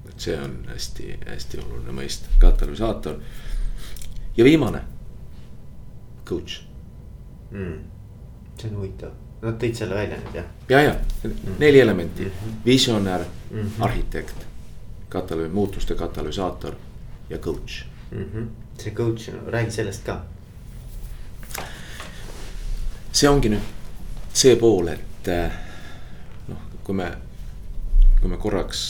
et see on hästi-hästi oluline mõista, katalüsaator. ja viimane, coach mm.. see on huvitav Nad tõid selle välja nüüd jah? ja, ja mm. neli elementi mm, -hmm. visionäär mm, -hmm. arhitekt, katalüü-, muutuste katalüsaator ja coach mm. -hmm. see coach, räägi sellest ka. See ongi nüüd see pool, et eh, noh, kui me, kui me korraks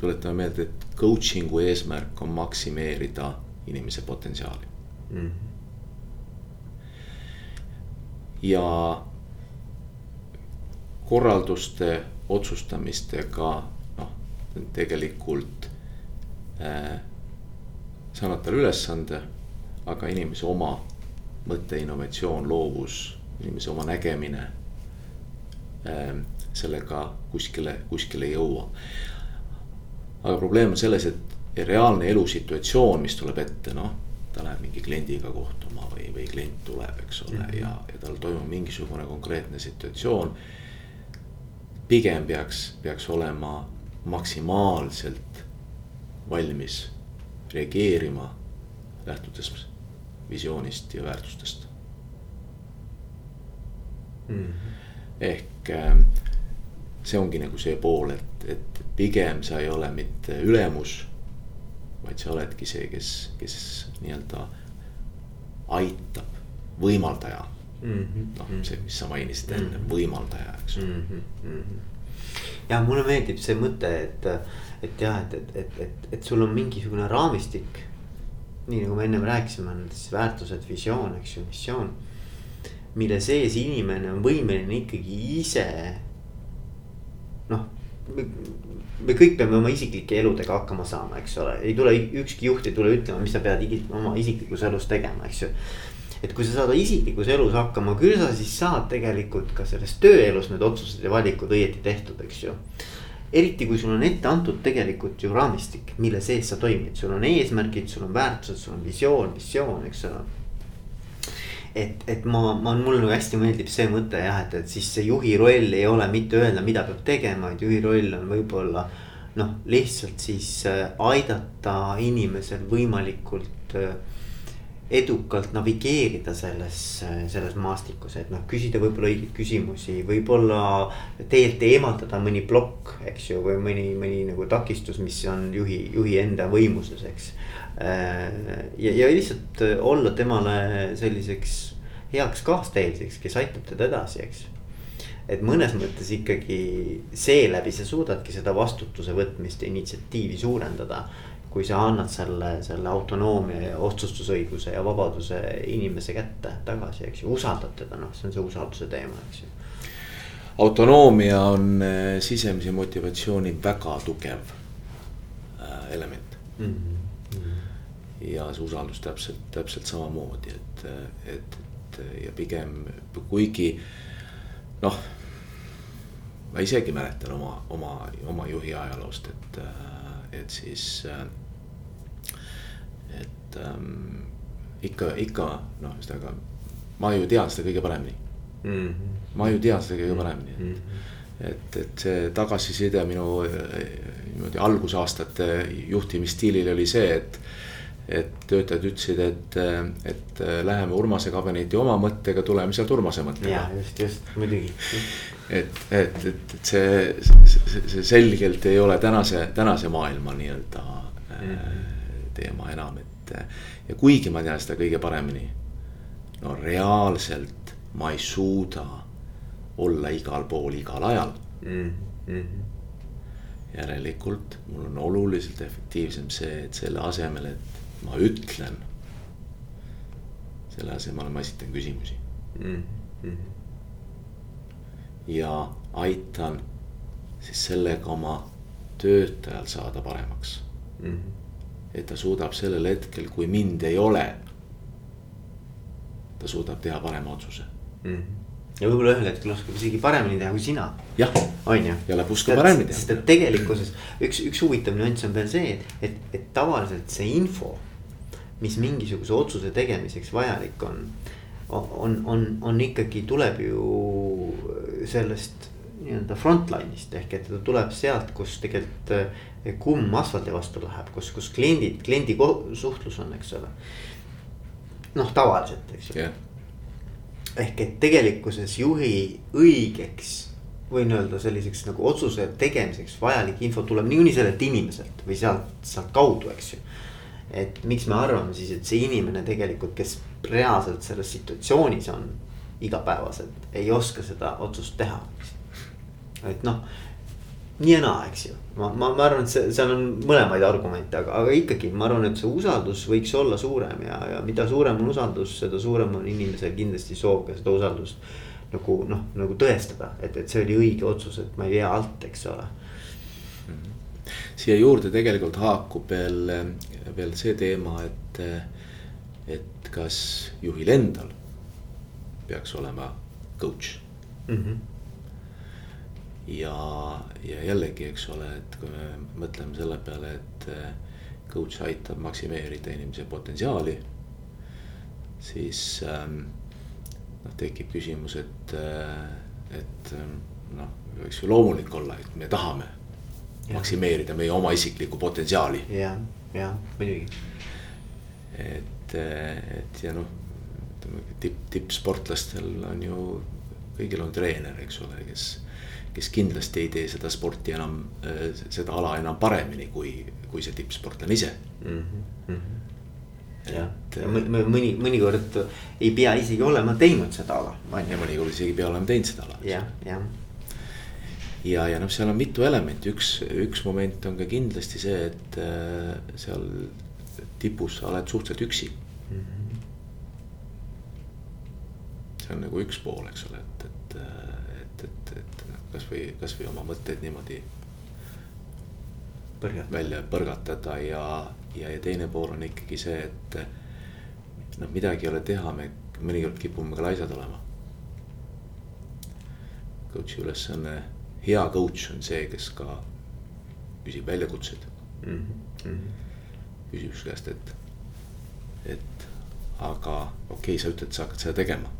tuletame meelde, et coaching'u eesmärk on maksimeerida inimese potentsiaali mm. -hmm ja korralduste otsustamistega noh, tegelikult äh, sa annad talle ülesande, aga inimese oma mõte, innovatsioon, loovus, inimese oma nägemine äh,. sellega kuskile, kuskile ei jõua. aga probleem on selles, et reaalne elusituatsioon, mis tuleb ette, noh ta läheb mingi kliendiga kohtuma või, või klient tuleb, eks ole -hmm. ja, ja tal toimub mingisugune konkreetne situatsioon. pigem peaks, peaks olema maksimaalselt valmis reageerima, lähtudes visioonist ja väärtustest. mm. ehk ähm, see ongi nagu see pool, et, et pigem sa ei ole mitte ülemus. vaid sa oledki see, kes, kes nii-öelda aitab, võimaldaja mm -hmm.. noh, see, mis sa mainisid enne mm -hmm., võimaldaja, eks mm. -hmm. ja mulle meeldib see mõte, et, et jah, et, et, et, et, et sul on mingisugune raamistik. Nii nagu me ennem rääkisime, nendest väärtused, visioon, eks ju, missioon. mille sees inimene on võimeline ikkagi ise noh me kõik peame oma isiklike eludega hakkama saama, eks ole, ei tule ükski juht ei tule ütlema, mis sa pead oma isiklikus elus tegema, eks ju. et kui sa saad isiklikus elus hakkama, küll sa siis saad tegelikult ka selles tööelus need otsused ja valikud õieti tehtud, eks ju. Eriti kui sul on ette antud tegelikult ju raamistik, mille sees sa toimid, sul on eesmärgid, sul on väärtused, sul on visioon, missioon, eks ole et, et ma, ma, mulle nagu hästi meeldib see mõte jah, et, et siis see juhi roll ei ole mitte öelda, mida peab tegema, vaid juhi roll on võib-olla. noh, lihtsalt siis äh, aidata inimesel võimalikult äh, edukalt navigeerida selles, äh, selles maastikus, et noh, küsida võib-olla õigeid küsimusi, võib-olla teelt eemaldada mõni plokk, eks ju, või mõni, mõni nagu takistus, mis on juhi, juhi enda võimuses, eks ja, ja lihtsalt olla temale selliseks heaks kaasteeliseks, kes aitab teda edasi, eks. et mõnes mõttes ikkagi seeläbi sa suudadki seda vastutuse võtmist ja initsiatiivi suurendada. Kui sa annad selle, selle autonoomia ja otsustusõiguse ja vabaduse inimese kätte tagasi, eks ju, usaldad teda, noh, see on see usalduse teema, eks ju autonoomia on äh, sisemise motivatsiooni väga tugev äh, element mm. -hmm ja see usaldus täpselt, täpselt samamoodi, et, et, et ja pigem kuigi noh. ma isegi mäletan oma, oma, oma juhi ajaloost, et, et siis, et ähm, ikka, ikka noh, ühesõnaga ma ju tean seda kõige paremini mm. -hmm. ma ju tean seda kõige paremini mm, -hmm. et, et see tagasiside minu niimoodi algusaastate juhtimisstiilil oli see, et et töötajad ütlesid, et, et läheme Urmase kabinetti oma mõttega, tuleme sealt Urmase mõttega. ja just, just muidugi. et, et, et, et see, see, see selgelt ei ole tänase, tänase maailma nii-öelda mm -hmm. teema enam, et. Ja kuigi ma tean seda kõige paremini. no reaalselt ma ei suuda olla igal pool igal ajal mm. -hmm järelikult mul on oluliselt efektiivsem see, et selle asemel, et ma ütlen. selle asemel ma esitan küsimusi mm. -hmm. ja aitan siis sellega oma töötajal saada paremaks mm. -hmm. Et ta suudab sellel hetkel, kui mind ei ole. ta suudab teha parema otsuse mm. -hmm ja võib-olla ühel hetkel oskab isegi paremini teha kui sina. jah, on ju. ja lõpus ka paremini teha. sest et tegelikkuses üks, üks huvitav nüanss on veel see, et, et, et tavaliselt see info mis mingisuguse otsuse tegemiseks vajalik on. on, on, on ikkagi tuleb ju sellest nii-öelda frontline'ist ehk et ta tuleb sealt, kus tegelikult eh, kumm asfaldi vastu läheb, kus, kus kliendid, kliendi suhtlus on, eks ole. noh, tavaliselt, eks ju yeah.. ehk et tegelikkuses juhi õigeks võin öelda selliseks nagu otsuse tegemiseks vajalik info tuleb niikuinii sellelt inimeselt või sealt, sealt kaudu, eks ju et miks me arvame siis, et see inimene tegelikult, kes reaalselt selles situatsioonis on igapäevaselt, ei oska seda otsust teha. Et noh, nii ja naa, eks ju, ma, ma, ma arvan, et see, seal on mõlemaid argumente, aga, aga ikkagi ma arvan, et see usaldus võiks olla suurem ja, ja mida suurem on usaldus, seda suurem on inimesel kindlasti soov ka seda usaldust. nagu noh, nagu tõestada, et, et see oli õige otsus, et ma ei vea alt, eks ole siia juurde tegelikult haakub veel, veel see teema, et, et kas juhil endal peaks olema coach mm. -hmm. Ja, ja jällegi, eks ole, et kui me mõtleme selle peale, et coach aitab maksimeerida inimese potentsiaali, siis ähm, noh, tekib küsimus, et, et noh, võiks ju loomulik olla, et me tahame maksimeerida meie oma isiklikku potentsiaali. ja, ja muidugi. et, et ja noh, ütleme tipp, tippsportlastel on ju kõigil on treener, eks ole, kes. Kes kindlasti ei tee seda sporti enam, seda ala enam paremini, kui, kui see tippsportlane ise mm. -hmm jah, ja mõni, mõnikord ei pea isegi olema teinud seda ala. ja mõnikord isegi ei pea olema teinud seda ala. jah, jah ja, ja noh, seal on mitu elementi, üks, üks moment on ka kindlasti see, et äh, seal tipus sa oled suhteliselt üksi mm. -hmm. see on nagu üks pool, eks ole, et, et, et, et, et kasvõi, kasvõi oma mõtteid niimoodi. Põrgatada. välja põrgatada ja, ja, ja teine pool on ikkagi see, et noh, midagi ei ole teha, me mõnikord kipume ka laisad olema. Coach'i ülesanne hea coach on see, kes ka küsib väljakutseid mm. -hmm. küsib su käest, et, et aga okei okay,, sa ütled, sa hakkad seda tegema.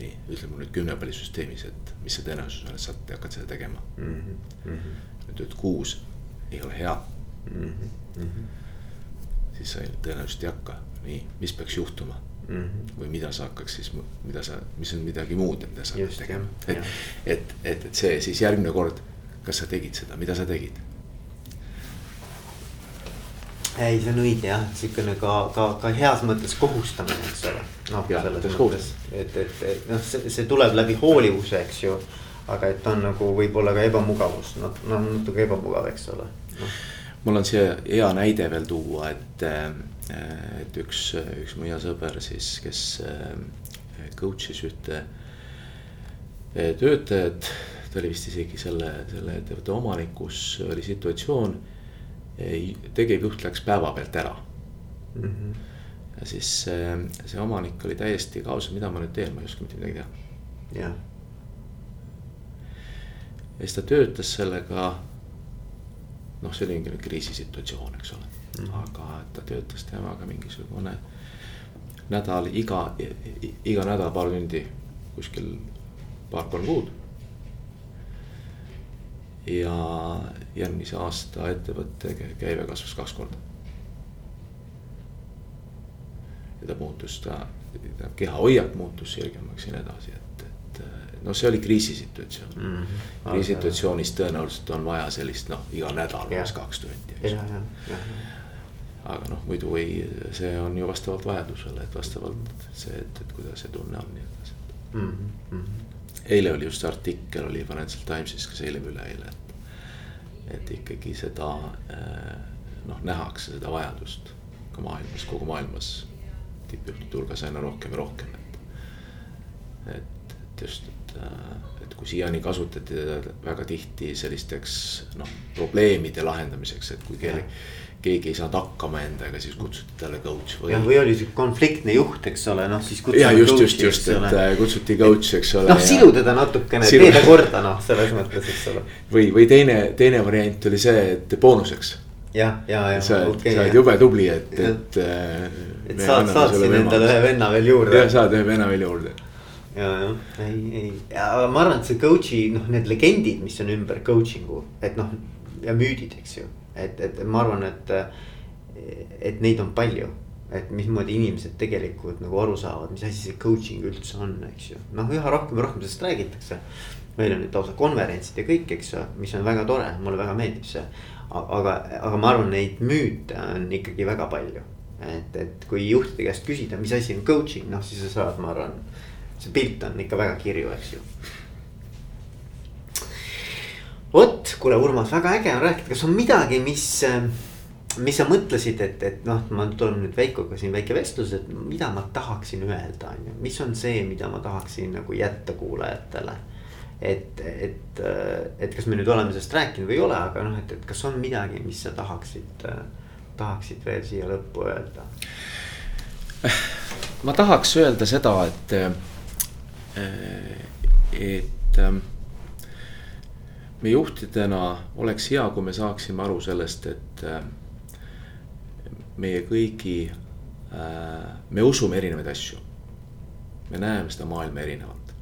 Nii, ütle mulle nüüd kümnepallisüsteemis, et mis see tõenäosus on, et sa hakkad seda tegema mm. -hmm. nüüd ütled kuus ei ole hea mm. -hmm. siis sa tõenäoliselt ei hakka, nii, mis peaks juhtuma mm. -hmm. või mida sa hakkaks siis, mida sa, mis on midagi muud, mida sa hakkad tegema. et, et, et, et see siis järgmine kord, kas sa tegid seda, mida sa tegid? Ei, see on õige jah, siukene ka, ka, ka heas mõttes kohustamine, eks ole. noh, selles mõttes, et, et, et noh, see, see tuleb läbi hoolivuse, eks ju. aga et on nagu võib-olla ka ebamugavus, noh, noh natuke ebamugav, eks ole no.. mul on siia hea näide veel tuua, et Äh, et üks, üks mu hea sõber siis, kes äh, coach'is ühte äh, töötajat, ta oli vist isegi selle, selle ettevõtte omanik, kus oli situatsioon. Tegevjuht läks päevapealt ära mm. -hmm. ja siis see, see omanik oli täiesti kaos, mida ma nüüd teen, ma ei oska mitte midagi teha. jah. ja siis ta töötas sellega. noh, see oli mingi kriisisituatsioon, eks ole mm. aga ta töötas temaga mingisugune nädal iga, iga nädal paar tundi kuskil paar-kolm kuud. Ja järgmise aasta ettevõtte käive kasvas kaks korda. ja ta muutus, ta, ta kehahoiak muutus selgemaks ja nii edasi, et, et noh, see oli kriisisituatsioon mm. -hmm. kriisisituatsioonis tõenäoliselt on vaja sellist noh, iga nädal umbes kaks tundi, eks ju aga noh, muidu ei, see on ju vastavalt vajadusele, et vastavalt see, et, et kuidas see tunne on ja nii edasi mm. -hmm. eile oli just artikkel oli Financial Timesis, kas eile või üleeile, et, et ikkagi seda eh, noh, nähakse seda vajadust ka maailmas, kogu maailmas tippjuhtide hulgas aina rohkem ja rohkem, et. et, et just, et, eh, et kui siiani kasutati teda väga tihti sellisteks noh, probleemide lahendamiseks, et kui keegi keegi ei saanud hakkama endaga, siis kutsuti talle coach või. või oli sihuke konfliktne juht, eks ole, noh siis. ja just, just, just, et äh, kutsuti coach, eks ole. noh, silu teda natukene Silu..., tee ta korda noh, selles mõttes, eks ole. või, või teine, teine variant oli see, et boonuseks. jah, ja, ja, sa oled okay,, sa oled jube tubli, et, et. Äh, et saad, saatsin endale ühe venna veel juurde. jah, saad ühe venna veel juurde ja, jah, ei, ei, aga ma arvan, et see coach'i noh, need legendid, mis on ümber coaching'u, et noh ja müüdid, eks ju et, et ma arvan, et, et neid on palju. et mismoodi inimesed tegelikult nagu aru saavad, mis asi see coaching üldse on, eks ju, noh üha rohkem ja rohkem sellest räägitakse. meil on nüüd lausa konverentsid ja kõik, eks ju, mis on väga tore, mulle väga meeldib see. aga, aga ma arvan, neid müüte on ikkagi väga palju. et, et kui juhtide käest küsida, mis asi on coaching, noh siis sa saad, ma arvan, see pilt on ikka väga kirju, eks ju vot, kuule, Urmas, väga äge on rääkida, kas on midagi, mis, äh, mis sa mõtlesid, et, et noh, ma tulen nüüd Veikoga siin väike vestlus, et mida ma tahaksin öelda, on ju, mis on see, mida ma tahaksin nagu jätta kuulajatele. et, et, äh, et kas me nüüd oleme sellest rääkinud või ei ole, aga noh, et, et kas on midagi, mis sa tahaksid, äh, tahaksid veel siia lõppu öelda? ma tahaks öelda seda, et, et me juhtidena oleks hea, kui me saaksime aru sellest, et äh, meie kõigi, äh, me usume erinevaid asju. me näeme seda maailma erinevalt.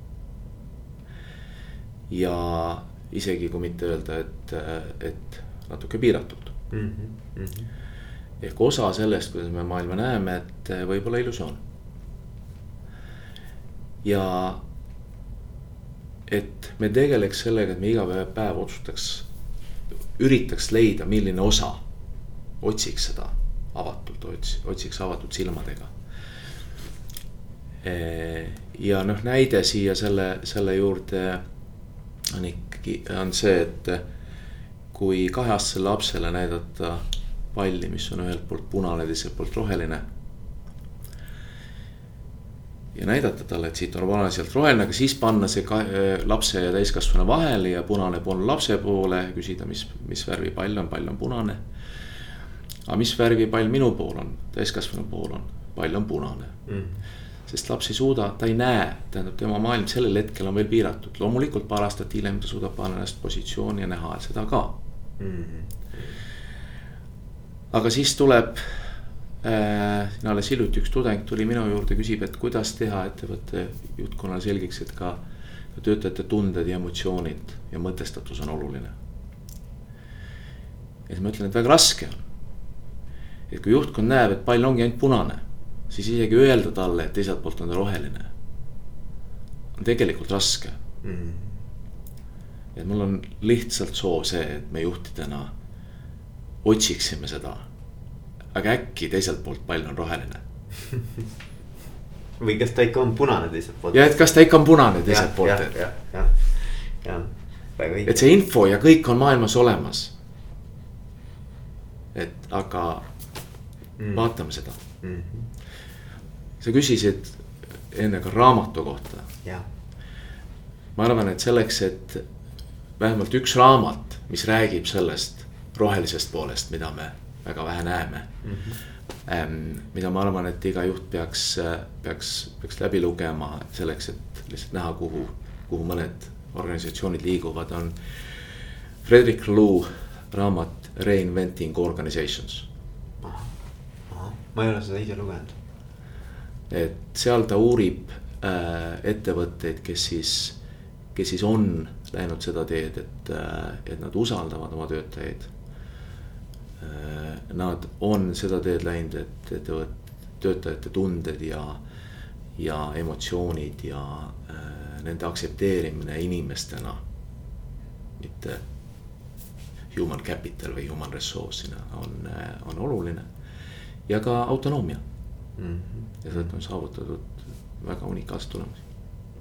ja isegi kui mitte öelda, et, äh, et natuke piiratult mm. -hmm. ehk osa sellest, kuidas me maailma näeme, et võib olla illusioon. ja et me tegeleks sellega, et me iga päev, päev otsustaks, üritaks leida, milline osa otsiks seda avatult, ots-, otsiks avatud silmadega. ja noh, näide siia selle, selle juurde on ikkagi, on see, et kui kaheaastasele lapsele näidata palli, mis on ühelt poolt punane, teiselt poolt roheline. Ja näidata talle, et siit on punane, sealt roheline, aga siis panna see ka, lapse ja täiskasvanu vahele ja punane pool lapse poole, küsida, mis, mis värvi pall on, pall on punane. aga mis värvi pall minu pool on, täiskasvanu pool on, pall on punane mm sest laps ei suuda, ta ei näe, tähendab tema maailm sellel hetkel on veel piiratud, loomulikult paar aastat hiljem ta suudab panna ennast positsiooni ja näha seda ka mm. -hmm. aga siis tuleb äh,, alles hiljuti üks tudeng tuli minu juurde, küsib, et kuidas teha ettevõtte juhtkonnale selgeks, et ka, ka töötajate tunded ja emotsioonid ja mõtestatus on oluline. ja siis ma ütlen, et väga raske on. et kui juhtkond näeb, et pall ongi ainult punane, siis isegi öelda talle, et teiselt poolt on ta roheline, on tegelikult raske mm. -hmm et mul on lihtsalt soov see, et me juhtidena otsiksime seda. Aga äkki teiselt poolt pall on roheline või kas ta ikka on punane teiselt poolt. ja, et kas ta ikka on punane teiselt poolt. jah, jah, jah, jah, väga õige. et see info ja kõik on maailmas olemas. et aga mm. vaatame seda mm. -hmm. sa küsisid enne ka raamatu kohta. ma arvan, et selleks, et vähemalt üks raamat, mis räägib sellest rohelisest poolest, mida me väga vähe näeme mm. -hmm. mida ma arvan, et iga juht peaks, peaks, peaks läbi lugema selleks, et lihtsalt näha, kuhu, kuhu mõned organisatsioonid liiguvad, on. Frederick Luu raamat Reinventing Organizations. ma ei ole seda ise lugenud. et seal ta uurib äh, ettevõtteid, kes siis, kes siis on läinud seda teed, et, äh, et nad usaldavad oma töötajaid. Äh, nad on seda teed läinud, et, et töötajate tunded ja, ja emotsioonid ja äh, nende aktsepteerimine inimestena. mitte human capital või human resource'ina on, on oluline ja ka autonoomia mm. -hmm. ja sealt on saavutatud väga unikaalseid tulemusi.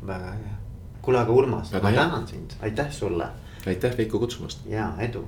väga äge kuule, aga Urmas, ma tänan sind, aitäh sulle. aitäh Veiko kutsumast. ja edu